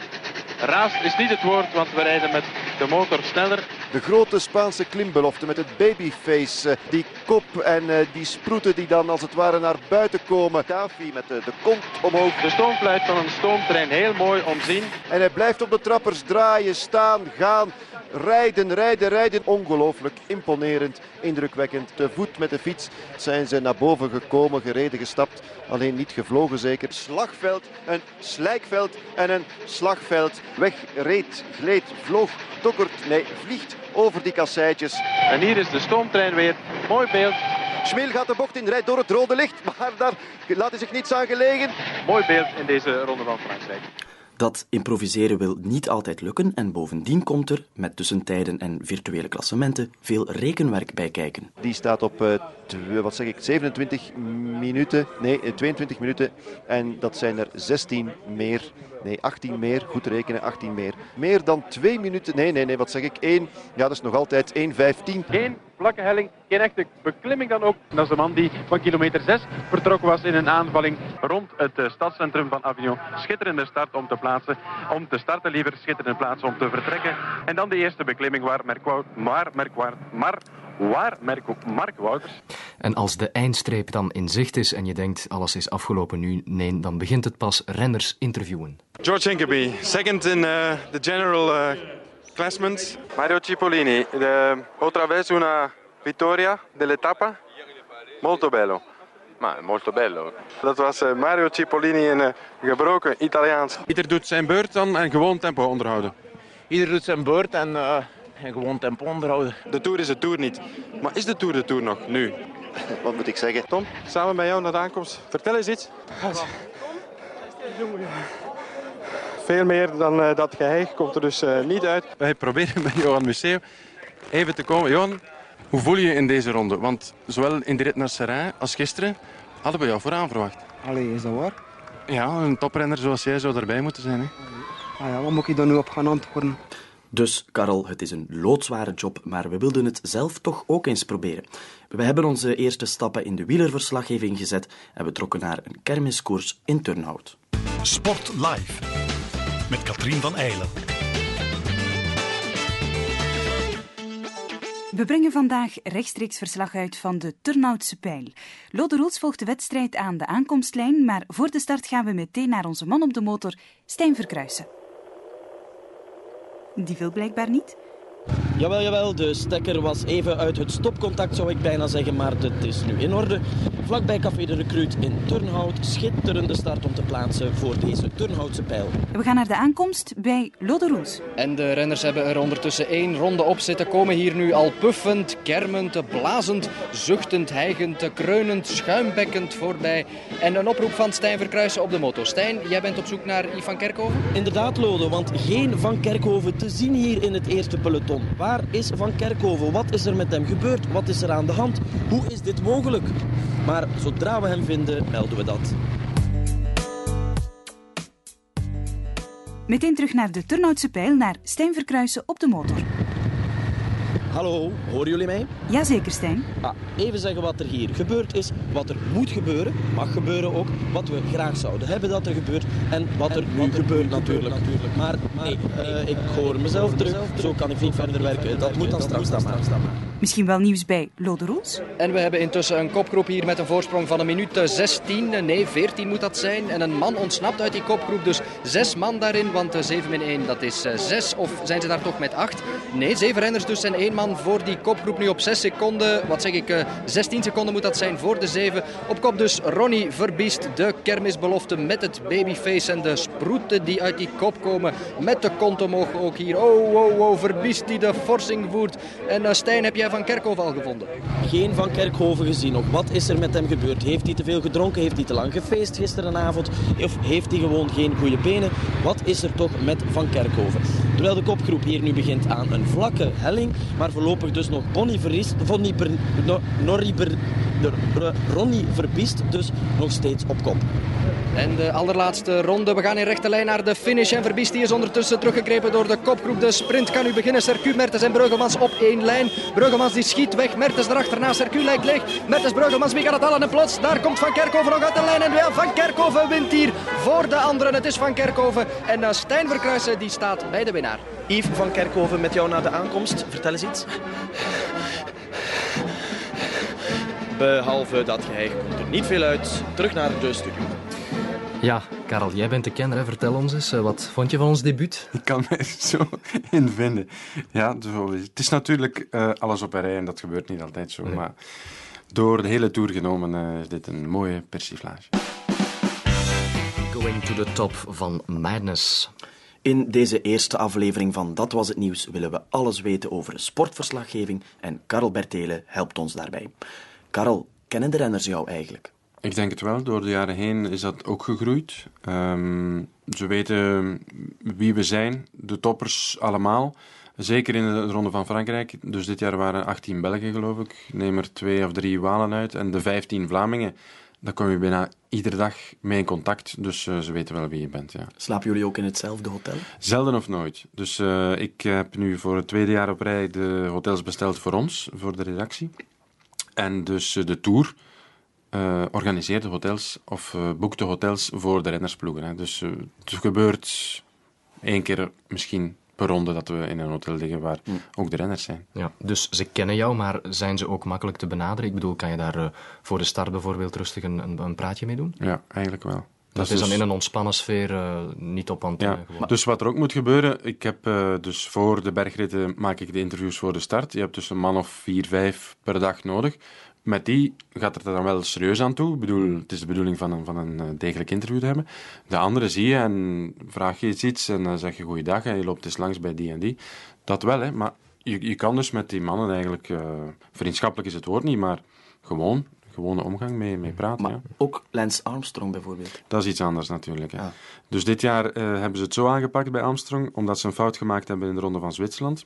raast is niet het woord, want we rijden met de motor sneller. De grote Spaanse klimbelofte met het babyface. Uh, die kop en uh, die sproeten die dan als het ware naar buiten komen. Tafi met de, de kont omhoog. De stoomfluit van een stoomtrein, heel mooi omzien. En hij blijft op de trappers draaien, staan, gaan. Rijden, rijden, rijden. Ongelooflijk imponerend, indrukwekkend. Te voet met de fiets zijn ze naar boven gekomen, gereden, gestapt. Alleen niet gevlogen zeker. Slagveld, een slijkveld en een slagveld. Weg, reed, gleed, vloog, dokkert, nee, vliegt over die kasseitjes. En hier is de stoomtrein weer. Mooi beeld. Schmeel gaat de bocht in, rijdt door het rode licht, maar daar laat hij zich niets aan gelegen. Mooi beeld in deze ronde van Frankrijk. Dat improviseren wil niet altijd lukken en bovendien komt er, met tussentijden en virtuele klassementen, veel rekenwerk bij kijken. Die staat op, uh, wat zeg ik, 27 minuten, nee, 22 minuten en dat zijn er 16 meer. Nee, 18 meer. Goed rekenen, 18 meer. Meer dan 2 minuten. Nee, nee, nee, wat zeg ik? 1. Ja, dat is nog altijd 1,15. Geen vlakke helling, geen echte beklimming dan ook. Dat is de man die van kilometer 6 vertrokken was in een aanvalling rond het uh, stadscentrum van Avignon. Schitterende start om te plaatsen. Om te starten liever, schitterende plaats om te vertrekken. En dan de eerste beklimming waar Merkwoud, maar, Merkwaard, maar waar Mark, Mark Wouters. En als de eindstreep dan in zicht is en je denkt alles is afgelopen nu, nee, dan begint het pas renners interviewen. George Hinkeby, second in uh, the general uh, classment. Mario Cipollini, de ho traverso una vittoria dell'etappa. Molto bello. Maar molto bello. Dat was uh, Mario Cipollini in gebroken Italiaans. Ieder doet zijn beurt dan en gewoon tempo onderhouden. Ieder doet zijn beurt en, gewoon tempo onderhouden. De Tour is de Tour niet. Maar is de Tour de Tour nog, nu? Wat moet ik zeggen? Tom, samen bij jou naar de aankomst. Vertel eens iets. Veel meer dan uh, dat geheig komt er dus uh, niet uit. Wij proberen met Johan Museeuw even te komen. Johan, hoe voel je je in deze ronde? Want zowel in de rit naar Serrain als gisteren hadden we jou vooraan verwacht. Allee, is dat waar? Ja, een toprenner zoals jij zou erbij moeten zijn. Hè? Ah ja, wat moet ik dan nu op gaan antwoorden? Dus, Karel, het is een loodzware job, maar we wilden het zelf toch ook eens proberen. We hebben onze eerste stappen in de wielerverslaggeving gezet en we trokken naar een kermiskoers in Turnhout. Sport Live met Katrien van Eilen. We brengen vandaag rechtstreeks verslag uit van de Turnhoutse Pijl. Lode Roels volgt de wedstrijd aan de aankomstlijn, maar voor de start gaan we meteen naar onze man op de motor, Stijn Verkruisen. Die wil blijkbaar niet. Jawel, jawel, de stekker was even uit het stopcontact, zou ik bijna zeggen, maar het is nu in orde. Vlakbij Café de Recruit in Turnhout. Schitterende start om te plaatsen voor deze Turnhoutse pijl. We gaan naar de aankomst bij Loderoes. En de renners hebben er ondertussen één ronde op zitten. Komen hier nu al puffend, kermend, blazend, zuchtend, hijgend, kreunend, schuimbekkend voorbij. En een oproep van Stijn Verkruijsen op de moto. Stijn, jij bent op zoek naar Ivan Kerkhoven? Inderdaad, Lode, want geen Van Kerkhoven te zien hier in het eerste peloton. Waar is Van Kerkhoven? Wat is er met hem gebeurd? Wat is er aan de hand? Hoe is dit mogelijk? Maar zodra we hem vinden, melden we dat. Meteen terug naar de Turnhoutse pijl, naar Stijn Verkruijsen op de motor. Hallo, horen jullie mij? Jazeker, Stijn. Ah, even zeggen wat er hier gebeurd is, wat er moet gebeuren, mag gebeuren ook, wat we graag zouden hebben dat er gebeurt en wat er nu gebeurt natuurlijk. natuurlijk. Maar, nee, eh, ik hoor mezelf terug, zo kan ik niet verder werken. Dat moet dan straks dan maar. Misschien wel nieuws bij Loderoes? En we hebben intussen een kopgroep hier met een voorsprong van een minuut 16, nee 14 moet dat zijn. En een man ontsnapt uit die kopgroep, dus zes man daarin, want 7 min 1 dat is 6. Of zijn ze daar toch met 8? Nee, zeven renners dus en één man voor die kopgroep nu op 6 seconden. Wat zeg ik, 16 seconden moet dat zijn voor de 7. Op kop dus Ronnie Verbiest, de kermisbelofte met het babyface en de sproeten die uit die kop komen. Met de kont omhoog ook hier. Oh, oh, oh, Verbiest die de forsing voert. En Stijn, heb jij Van Kerkhoven al gevonden? Geen Van Kerkhoven gezien nog. Wat is er met hem gebeurd? Heeft hij te veel gedronken? Heeft hij te lang gefeest gisterenavond? Of heeft hij gewoon geen goede benen? Wat is er toch met Van Kerkhoven? Terwijl de kopgroep hier nu begint aan een vlakke helling, maar voorlopig dus nog Bonnie Verriest, Bonnie Ber, Ronnie Verbiest dus nog steeds op kop. En de allerlaatste ronde. We gaan in rechte lijn naar de finish. En Verbiest die is ondertussen teruggegrepen door de kopgroep. De sprint kan nu beginnen. Sercu, Mertens en Breugelmans op één lijn. Breugelmans die schiet weg. Mertens erachterna. Sercu lijkt leeg. Mertens, Breugelmans, wie gaat het halen? En plots, daar komt Van Kerkhoven nog uit de lijn. En wel, Van Kerkhoven wint hier voor de anderen. Het is Van Kerkhoven. En Stijn Verkruijsen die staat bij de winnaar. Yves van Kerkhoven met jou naar de aankomst. Vertel eens iets. Behalve dat geheim komt er niet veel uit. Terug naar de studio. Ja, Karel, jij bent de kenner. Hè? Vertel ons eens, wat vond je van ons debuut? Ik kan me zo in vinden. Ja, het is natuurlijk uh, alles op een rij en dat gebeurt niet altijd zo. Nee. Maar door de hele tour genomen uh, is dit een mooie persiflage. Going to the top van Madness. In deze eerste aflevering van Dat Was Het Nieuws willen we alles weten over sportverslaggeving en Karel Bertele helpt ons daarbij. Karel, kennen de renners jou eigenlijk? Ik denk het wel. Door de jaren heen is dat ook gegroeid. Um, ze weten wie we zijn, de toppers allemaal. Zeker in de Ronde van Frankrijk. Dus dit jaar waren 18 Belgen, geloof ik. Neem er twee of drie Walen uit. En de 15 Vlamingen. Daar kom je bijna iedere dag mee in contact. Dus uh, ze weten wel wie je bent. Ja. Slapen jullie ook in hetzelfde hotel? Zelden of nooit. Dus uh, ik heb nu voor het tweede jaar op rij de hotels besteld voor ons, voor de redactie. En dus uh, de tour uh, organiseert de hotels of boekt de hotels voor de rennersploegen. Hè. Dus het gebeurt één keer misschien per ronde dat we in een hotel liggen waar mm. ook de renners zijn. Ja, dus ze kennen jou, maar zijn ze ook makkelijk te benaderen? Ik bedoel, kan je daar voor de start bijvoorbeeld rustig een, een, een praatje mee doen? Ja, eigenlijk wel. Dat, dat is dus... dan in een ontspannen sfeer uh, niet op antenne. Ja. Dus wat er ook moet gebeuren, ik heb uh, dus voor de bergritten maak ik de interviews voor de start. Je hebt dus een man of vier, vijf per dag nodig. Met die gaat het er dan wel serieus aan toe. Ik bedoel, het is de bedoeling van een, van een degelijk interview te hebben. De andere zie je en vraag je iets, iets en dan zeg je goeiedag en je loopt eens langs bij die en die. Dat wel, hè. Maar je, je kan dus met die mannen eigenlijk... Uh, vriendschappelijk is het woord niet, maar gewoon gewone omgang mee, mee praten. Maar ja. ook Lance Armstrong bijvoorbeeld? Dat is iets anders natuurlijk. Ja. Ah. Dus dit jaar uh, hebben ze het zo aangepakt bij Armstrong, omdat ze een fout gemaakt hebben in de Ronde van Zwitserland.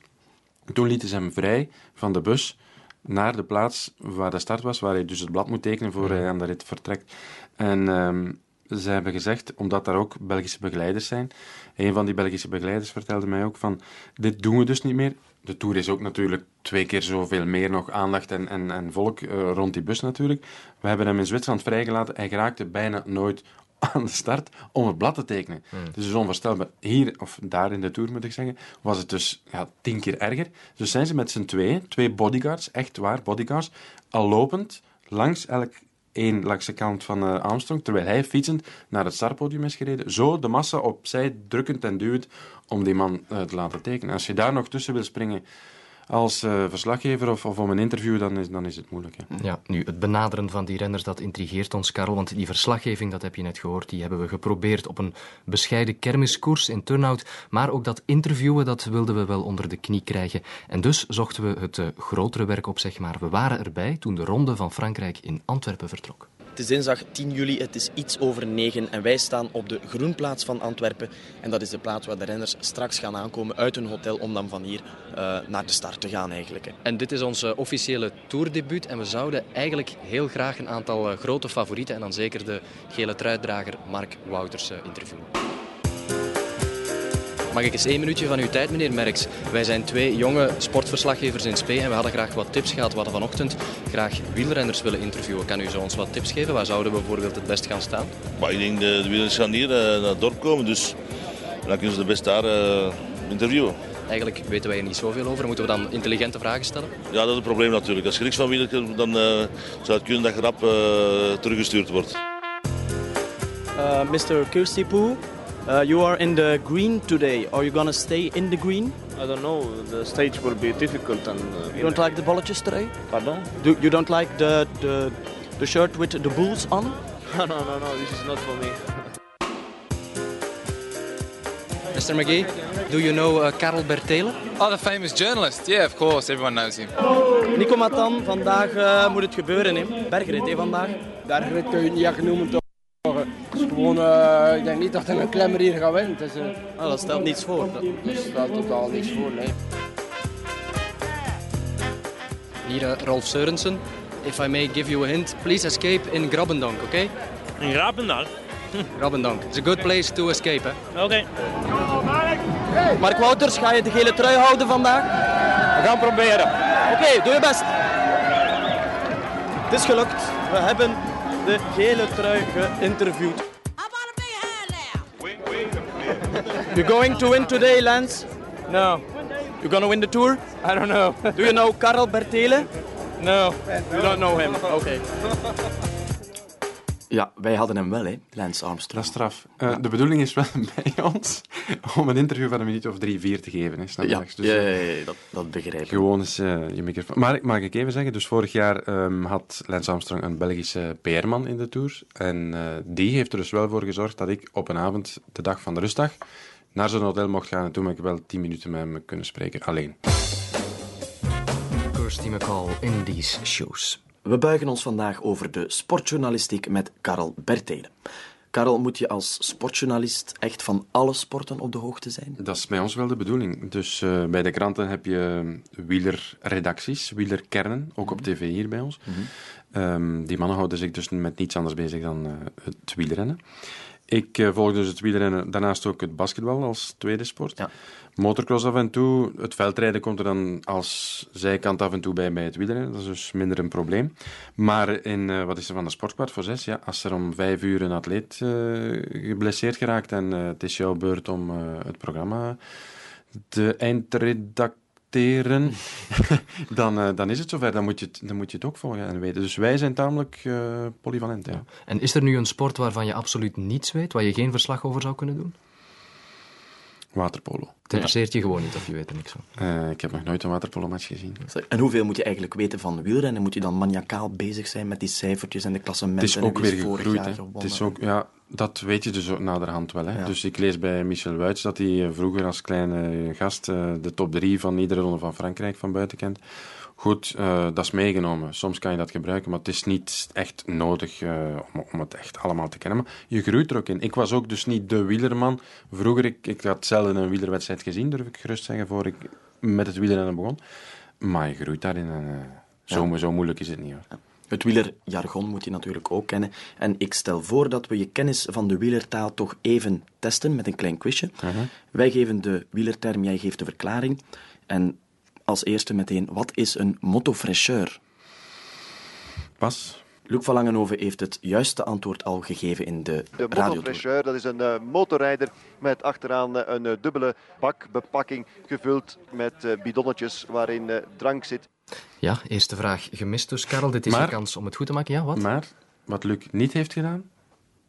Toen lieten ze hem vrij van de bus naar de plaats waar de start was, waar hij dus het blad moet tekenen voor hij aan de rit vertrekt. En um, ze hebben gezegd, omdat daar ook Belgische begeleiders zijn, een van die Belgische begeleiders vertelde mij ook van, dit doen we dus niet meer. De Tour is ook natuurlijk twee keer zoveel meer nog aandacht en, en, en volk uh, rond die bus natuurlijk. We hebben hem in Zwitserland vrijgelaten. Hij geraakte bijna nooit aan de start om het blad te tekenen. Hmm. Dus het is onvoorstelbaar. Hier, of daar in de Tour moet ik zeggen, was het dus ja, tien keer erger. Dus zijn ze met z'n twee, twee bodyguards, echt waar, bodyguards, al lopend langs elk één langs de kant van uh, Armstrong, terwijl hij fietsend naar het startpodium is gereden. Zo de massa opzij drukkend en duwend om die man uh, te laten tekenen. Als je daar nog tussen wil springen als uh, verslaggever of, of, om een interview, dan is, dan is het moeilijk. Ja. ja, nu, het benaderen van die renners, dat intrigeert ons, Karel. Want die verslaggeving, dat heb je net gehoord, die hebben we geprobeerd op een bescheiden kermiskoers in Turnhout. Maar ook dat interviewen, dat wilden we wel onder de knie krijgen. En dus zochten we het uh, grotere werk op, zeg maar. We waren erbij toen de ronde van Frankrijk in Antwerpen vertrok. Het is dinsdag 10 juli, het is iets over 9 en wij staan op de Groenplaats van Antwerpen. En dat is de plaats waar de renners straks gaan aankomen uit hun hotel om dan van hier uh, naar de start te gaan eigenlijk. En dit is ons uh, officiële tourdebuut en we zouden eigenlijk heel graag een aantal uh, grote favorieten en dan zeker de gele truitdrager Mark Wouters interviewen. Mag ik eens één minuutje van uw tijd, meneer Merks? Wij zijn twee jonge sportverslaggevers in SP en we hadden graag wat tips gehad. We hadden vanochtend graag wielrenners willen interviewen. Kan u zo ons wat tips geven? Waar zouden we bijvoorbeeld het best gaan staan? Maar ik denk de, de wielrenners gaan hier uh, naar het dorp komen, dus dan kunnen ze de best daar uh, interviewen. Eigenlijk weten wij er niet zoveel over. Moeten we dan intelligente vragen stellen? Ja, dat is het probleem natuurlijk. Als je niks van wielrenners dan uh, zou het kunnen dat je rap teruggestuurd wordt. Mr. Kirstipoe, Uh, you are in the green today. Are you gonna stay in the green? I don't know. The stage will be difficult. And uh, you don't like the bolletjes today? Pardon? Do you don't like the the, the shirt with the bulls on? no, no, no. This is not for me. Mr. McGee, do you know uh, Karel Bertele? Oh, the famous journalist. Yeah, of course. Everyone knows him. Nico Matan, vandaag uh, moet het gebeuren. Hè? Bergrit, hè, vandaag? Bergrit kun je niet echt noemen, toch? Gewoon, uh, ik denk niet dat er een klemmer hier gaat winnen. Dus, uh, oh, dat stelt niets voor. Dat, dat stelt totaal niets voor, nee. Hier uh, Rolf Seurensen. If I may give you a hint, please escape in Grabbendonk, oké? Okay? In Grabbendonk? Grabbendonk. It's a good place to escape, hè? Oké. Okay. Mark Wouters, ga je de gele trui houden vandaag? We gaan proberen. Oké, okay, doe je best. Het is gelukt. We hebben de gele trui geïnterviewd. You're going to win today, Lance? No. You're gonna win the tour? I don't know. Do you know Karel Bertele? No, you don't know him. Okay. Ja, wij hadden hem wel, hè, Lance Armstrong. Dat is straf. Uh, ja. De bedoeling is wel bij ons om een interview van een minuut of drie, vier te geven. Hè, snap ja, dus, ja, ja, ja, dat, dat begrijp ik. Gewoon eens uh, je microfoon. Maar mag ik even zeggen, dus vorig jaar um, had Lance Armstrong een Belgische PR-man in de Tour. En uh, die heeft er dus wel voor gezorgd dat ik op een avond, de dag van de rustdag, naar zo'n hotel mocht gaan. En toen heb ik wel tien minuten met hem kunnen spreken, alleen. Kirsty McCall in these shoes. We buigen ons vandaag over de sportjournalistiek met Karel Bertelen. Karel, moet je als sportjournalist echt van alle sporten op de hoogte zijn? Dat is bij ons wel de bedoeling. Dus uh, bij de kranten heb je wielerredacties, wielerkernen, ook op tv hier bij ons. Mm-hmm. Um, die mannen houden zich dus met niets anders bezig dan uh, het wielrennen. Ik uh, volg dus het wielrennen, daarnaast ook het basketbal als tweede sport. Ja. Motocross af en toe. Het veldrijden komt er dan als zijkant af en toe bij bij het wielrennen. Dat is dus minder een probleem. Maar in, uh, wat is er van de sportkwart voor zes? Ja, als er om vijf uur een atleet uh, geblesseerd geraakt en het is jouw beurt om het programma de dan, dan is het zover. Dan moet, je het, dan moet je het ook volgen en weten. Dus wij zijn tamelijk polyvalent. Ja. En is er nu een sport waarvan je absoluut niets weet, waar je geen verslag over zou kunnen doen? Waterpolo. Het interesseert je gewoon niet of je weet er niks van? Uh, ik heb nog nooit een waterpolo-match gezien. En hoeveel moet je eigenlijk weten van wielrennen? Moet je dan maniacaal bezig zijn met die cijfertjes en de klassementen? Het is ook weer gegroeid. Het is ook, ja, dat weet je dus ook naderhand wel. Hè. Ja. Dus ik lees bij Michel Wuits dat hij vroeger als kleine gast uh, de top 3 van iedere ronde van Frankrijk van buiten kent. Goed, uh, dat is meegenomen. Soms kan je dat gebruiken, maar het is niet echt nodig uh, om, om, het echt allemaal te kennen. Maar je groeit er ook in. Ik was ook dus niet de wielerman. Vroeger, ik, ik had zelden een wielerwedstrijd gezien, durf ik gerust zeggen, voor ik met het wielrennen begon. Maar je groeit daarin en uh, zo, ja. zo moeilijk is het niet. Hoor. Het wielerjargon moet je natuurlijk ook kennen. En ik stel voor dat we je kennis van de wielertaal toch even testen met een klein quizje. Wij geven de wielerterm, jij geeft de verklaring. En als eerste meteen, wat is een motofrecheur? Pas. Luc van Langenhoven heeft het juiste antwoord al gegeven in de, de radio. motofrecheur, dat is een uh, motorrijder met achteraan uh, een uh, dubbele bakbepakking gevuld met bidonnetjes waarin drank zit. Ja, eerste vraag gemist dus, Karel. Dit is maar, je kans om het goed te maken. Ja, wat? Maar wat Luc niet heeft gedaan,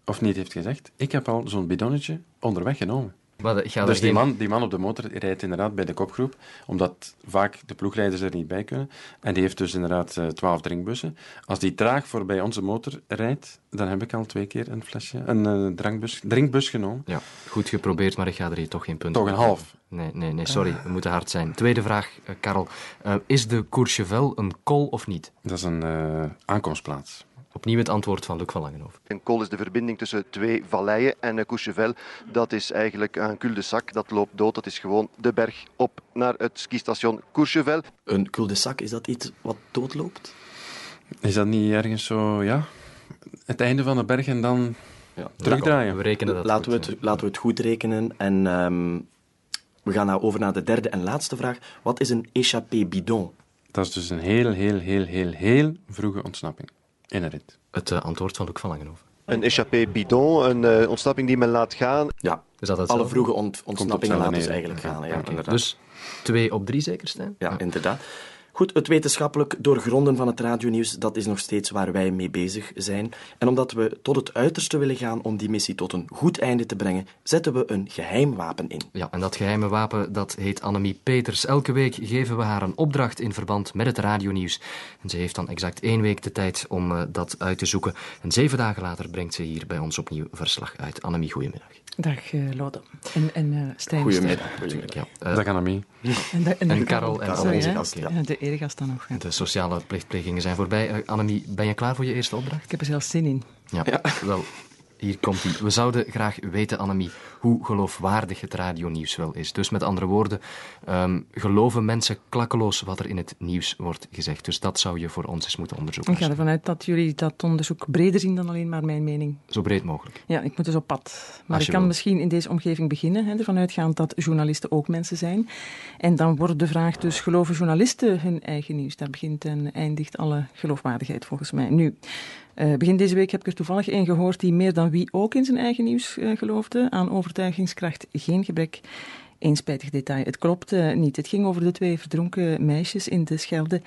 of niet heeft gezegd, ik heb al zo'n bidonnetje onderweg genomen. Maar dus die, man, die man op de motor rijdt inderdaad bij de kopgroep, omdat vaak de ploegleiders er niet bij kunnen. En die heeft dus inderdaad eh, twaalf drinkbussen. Als die traag voorbij onze motor rijdt, dan heb ik al twee keer een flesje, een eh, drankbus, drinkbus genomen. Ja, goed geprobeerd, maar ik ga er hier toch geen punt Toch een half. Nee, nee, nee, sorry, we moeten hard zijn. Tweede vraag, eh, Karel. Is de Courchevel een kol of niet? Dat is een aankomstplaats. Opnieuw het antwoord van Luc van Langenhoven. Een col is de verbinding tussen twee valleien en Courchevel, dat is eigenlijk een cul-de-sac, dat loopt dood. Dat is gewoon de berg op naar het skistation Courchevel. Een cul-de-sac, is dat iets wat doodloopt? Is dat niet ergens zo, ja, het einde van de berg en dan terugdraaien? We rekenen dat laten, goed, we het, laten we het goed rekenen. En ehm, we gaan nou over naar de derde en laatste vraag. Wat is een échappé bidon? Dat is dus een heel, heel, heel, heel, heel vroege ontsnapping in een rit. Het eh, antwoord van Luc van Langenhoven. Een échappé bidon, een eh, ontsnapping die men laat gaan. Ja, Is dat alle vroege ont- ontsnappingen laten ze neer. eigenlijk gaan. Ja. Dus twee op drie zeker, Stijn? Ja, inderdaad. Goed, het wetenschappelijk doorgronden van het radionieuws, dat is nog steeds waar wij mee bezig zijn. En omdat we tot het uiterste willen gaan om die missie tot een goed einde te brengen, zetten we een geheim wapen in. Ja, en dat geheime wapen, dat heet Annemie Peters. Elke week geven we haar een opdracht in verband met het radionieuws. En ze heeft dan exact één week de tijd om eh, dat uit te zoeken. En zeven dagen later brengt ze hier bij ons opnieuw verslag uit. Annemie, goedemiddag. Dag eh, Lode. En, en eh Stijn. Goedemiddag, natuurlijk. Ja. Dag Annemie. En, de- En de- Karel en ja. Ja, dan nog. ja. de sociale plichtplegingen zijn voorbij. Eh, Annemie, ben je klaar voor je eerste opdracht? Ik heb er zelfs zin in. Ja, wel, hier komt ie. We zouden graag weten, Annemie, hoe geloofwaardig het radionieuws wel is. Dus met andere woorden, ehm, geloven mensen klakkeloos wat er in het nieuws wordt gezegd. Dus dat zou je voor ons eens moeten onderzoeken. Ik ga ervan uit dat jullie dat onderzoek breder zien dan alleen maar mijn mening. Zo breed mogelijk. Ja, ik moet dus op pad. Maar ik kan misschien in deze omgeving beginnen, hè, ervan uitgaand dat journalisten ook mensen zijn. En dan wordt de vraag dus, geloven journalisten hun eigen nieuws? Daar begint en eindigt alle geloofwaardigheid volgens mij. Nu, eh, begin deze week heb ik er toevallig een gehoord die meer dan wie ook in zijn eigen nieuws eh, geloofde. Aan overtuigingskracht geen gebrek. Eén spijtig detail. Het klopt eh, niet. Het ging over de twee verdronken meisjes in de Schelde.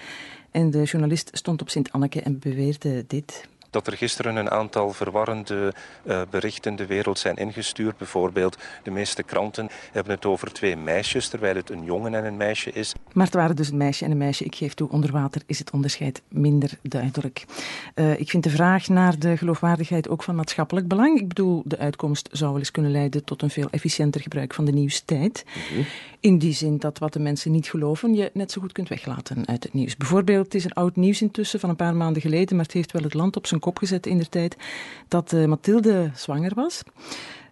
En de journalist stond op Sint-Anneke en beweerde dit. Dat er gisteren een aantal verwarrende uh, berichten de wereld zijn ingestuurd. Bijvoorbeeld, de meeste kranten hebben het over twee meisjes, terwijl het een jongen en een meisje is. Maar het waren dus een meisje en een meisje. Ik geef toe, onder water is het onderscheid minder duidelijk. Uh, ik vind de vraag naar de geloofwaardigheid ook van maatschappelijk belang. Ik bedoel, de uitkomst zou wel eens kunnen leiden tot een veel efficiënter gebruik van de nieuwstijd. Mm-hmm. In die zin dat wat de mensen niet geloven, je net zo goed kunt weglaten uit het nieuws. Bijvoorbeeld, het is een oud nieuws intussen van een paar maanden geleden, maar het heeft wel het land op zijn kop gezet in de tijd dat uh, Mathilde zwanger was.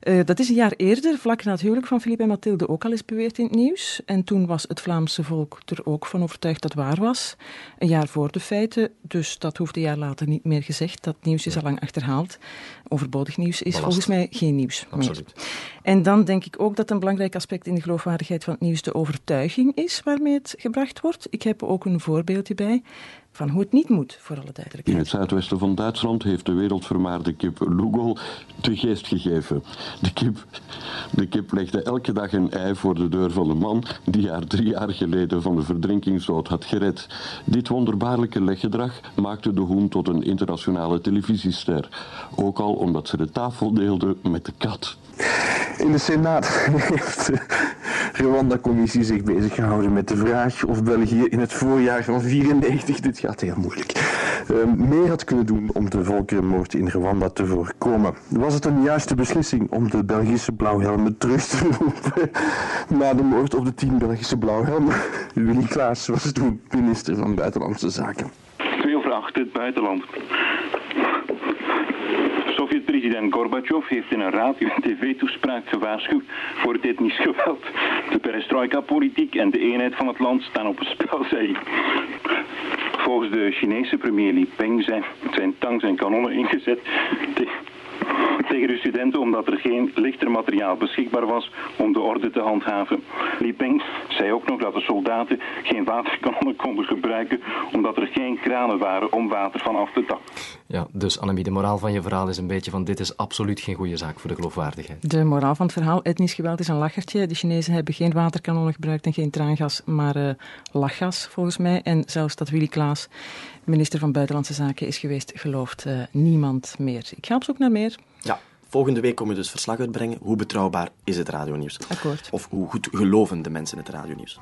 Uh, dat is een jaar eerder, vlak na het huwelijk van Philippe en Mathilde, ook al eens beweerd in het nieuws. En toen was het Vlaamse volk er ook van overtuigd dat het waar was. Een jaar voor de feiten, dus dat hoeft een jaar later niet meer gezegd. Dat nieuws is al lang achterhaald. Overbodig nieuws is Belast. volgens mij geen nieuws Absoluut. meer. En dan denk ik ook dat een belangrijk aspect in de geloofwaardigheid van het nieuws de overtuiging is waarmee het gebracht wordt. Ik heb ook een voorbeeldje bij van hoe het niet moet, voor alle duidelijkheid. In het zuidwesten van Duitsland heeft de wereldvermaarde kip Lugol de geest gegeven. De kip, de kip legde elke dag een ei voor de deur van een man die haar drie jaar geleden van de verdrinkingsdood had gered. Dit wonderbaarlijke leggedrag maakte de hoen tot een internationale televisiester. Ook al omdat ze de tafel deelde met de kat. In de Senaat heeft de Rwanda-commissie zich bezig gehouden met de vraag of België in het voorjaar van 94, dit gaat heel moeilijk, uh, meer had kunnen doen om de volkerenmoord in Rwanda te voorkomen. Was het een juiste beslissing om de Belgische blauwhelmen terug te roepen na de moord op de tien Belgische blauwhelmen? Willy Klaas was toen minister van Buitenlandse Zaken. Acht, het buitenland. Sovjet-president Gorbachev heeft in een radio- en tv-toespraak gewaarschuwd voor het etnisch geweld. De perestroika-politiek en de eenheid van het land staan op het spel, zei. Volgens de Chinese premier Li Peng zijn, zijn tanks en kanonnen ingezet de studenten omdat er geen lichter materiaal beschikbaar was om de orde te handhaven. Li Peng zei ook nog dat de soldaten geen waterkanonnen konden gebruiken omdat er geen kranen waren om water vanaf te tappen. Ja, dus Annemie, de moraal van je verhaal is een beetje van dit is absoluut geen goede zaak voor de geloofwaardigheid. De moraal van het verhaal, etnisch geweld is een lachertje. De Chinezen hebben geen waterkanonnen gebruikt en geen traangas, maar uh, lachgas volgens mij. En zelfs dat Willy Klaas, minister van Buitenlandse Zaken, is geweest, gelooft uh, niemand meer. Ik ga op zoek naar meer. Volgende week kom je dus verslag uitbrengen. Hoe betrouwbaar is het radionieuws? Akkoord. Of hoe goed geloven de mensen het radionieuws?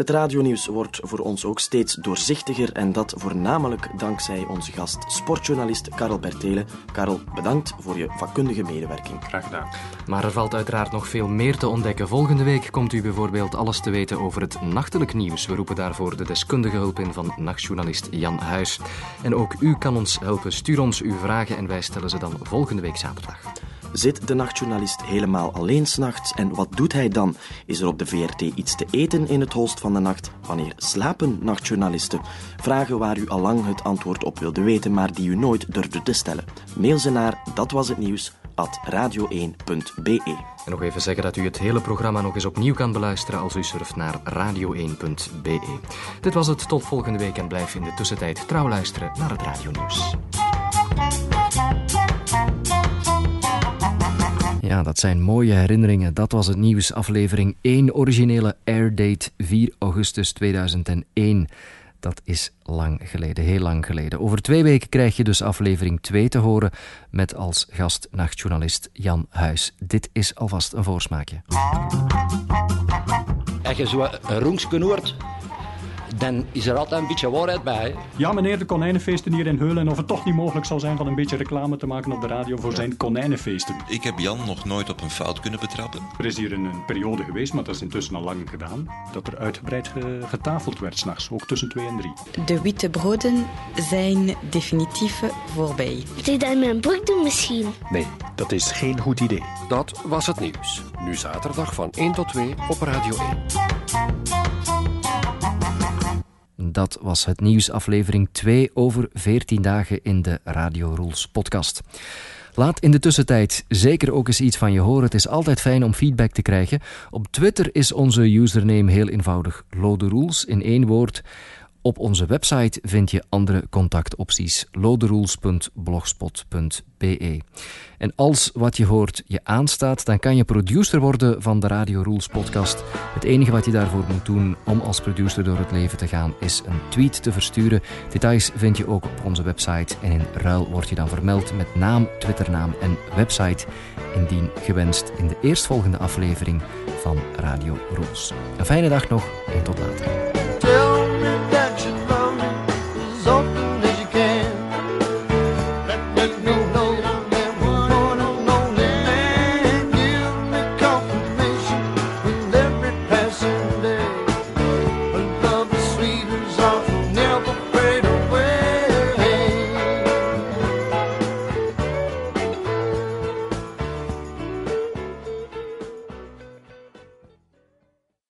Het radionieuws wordt voor ons ook steeds doorzichtiger en dat voornamelijk dankzij onze gast, sportjournalist Karel Bertelen. Karel, bedankt voor je vakkundige medewerking. Graag gedaan. Maar er valt uiteraard nog veel meer te ontdekken. Volgende week komt u bijvoorbeeld alles te weten over het nachtelijk nieuws. We roepen daarvoor de deskundige hulp in van nachtjournalist Jan Huis. En ook u kan ons helpen. Stuur ons uw vragen en wij stellen ze dan volgende week zaterdag. Zit de nachtjournalist helemaal alleen s'nachts en wat doet hij dan? Is er op de VRT iets te eten in het holst van de nacht? Wanneer slapen nachtjournalisten? Vragen waar u al lang het antwoord op wilde weten, maar die u nooit durfde te stellen. Mail ze naar dat was het nieuws radio1.be. En nog even zeggen dat u het hele programma nog eens opnieuw kan beluisteren als u surft naar radio1.be. Dit was het, tot volgende week en blijf in de tussentijd trouw luisteren naar het radionieuws. Ja, dat zijn mooie herinneringen. Dat was het nieuws, aflevering 1, originele airdate 4 augustus 2001. Dat is lang geleden, heel lang geleden. Over twee weken krijg je dus aflevering 2 te horen met als gast nachtjournalist Jan Huis. Dit is alvast een voorsmaakje. Als je zo een dan is er altijd een beetje waarheid bij. Ja, meneer, de konijnenfeesten hier in Heulen. En of het toch niet mogelijk zal zijn van een beetje reclame te maken op de radio voor zijn konijnenfeesten. Ik heb Jan nog nooit op een fout kunnen betrappen. Er is hier een, een periode geweest, maar dat is intussen al lang gedaan, dat er uitgebreid ge- getafeld werd s'nachts, ook tussen 2 en 3. De witte broden zijn definitief voorbij. Moet ik dat in mijn broek doen misschien? Nee, dat is geen goed idee. Dat was het nieuws. Nu zaterdag van 1 tot 2 op Radio 1. Dat was het nieuws, aflevering 2 over 14 dagen in de Radio Rules podcast. Laat in de tussentijd zeker ook eens iets van je horen. Het is altijd fijn om feedback te krijgen. Op Twitter is onze username heel eenvoudig Lode Rules in één woord. Op onze website vind je andere contactopties loderules.blogspot.be. En als wat je hoort je aanstaat, dan kan je producer worden van de Radio Rules podcast. Het enige wat je daarvoor moet doen om als producer door het leven te gaan, is een tweet te versturen. Details vind je ook op onze website en in ruil word je dan vermeld met naam, Twitternaam en website, indien gewenst in de eerstvolgende aflevering van Radio Rules. Een fijne dag nog en tot later.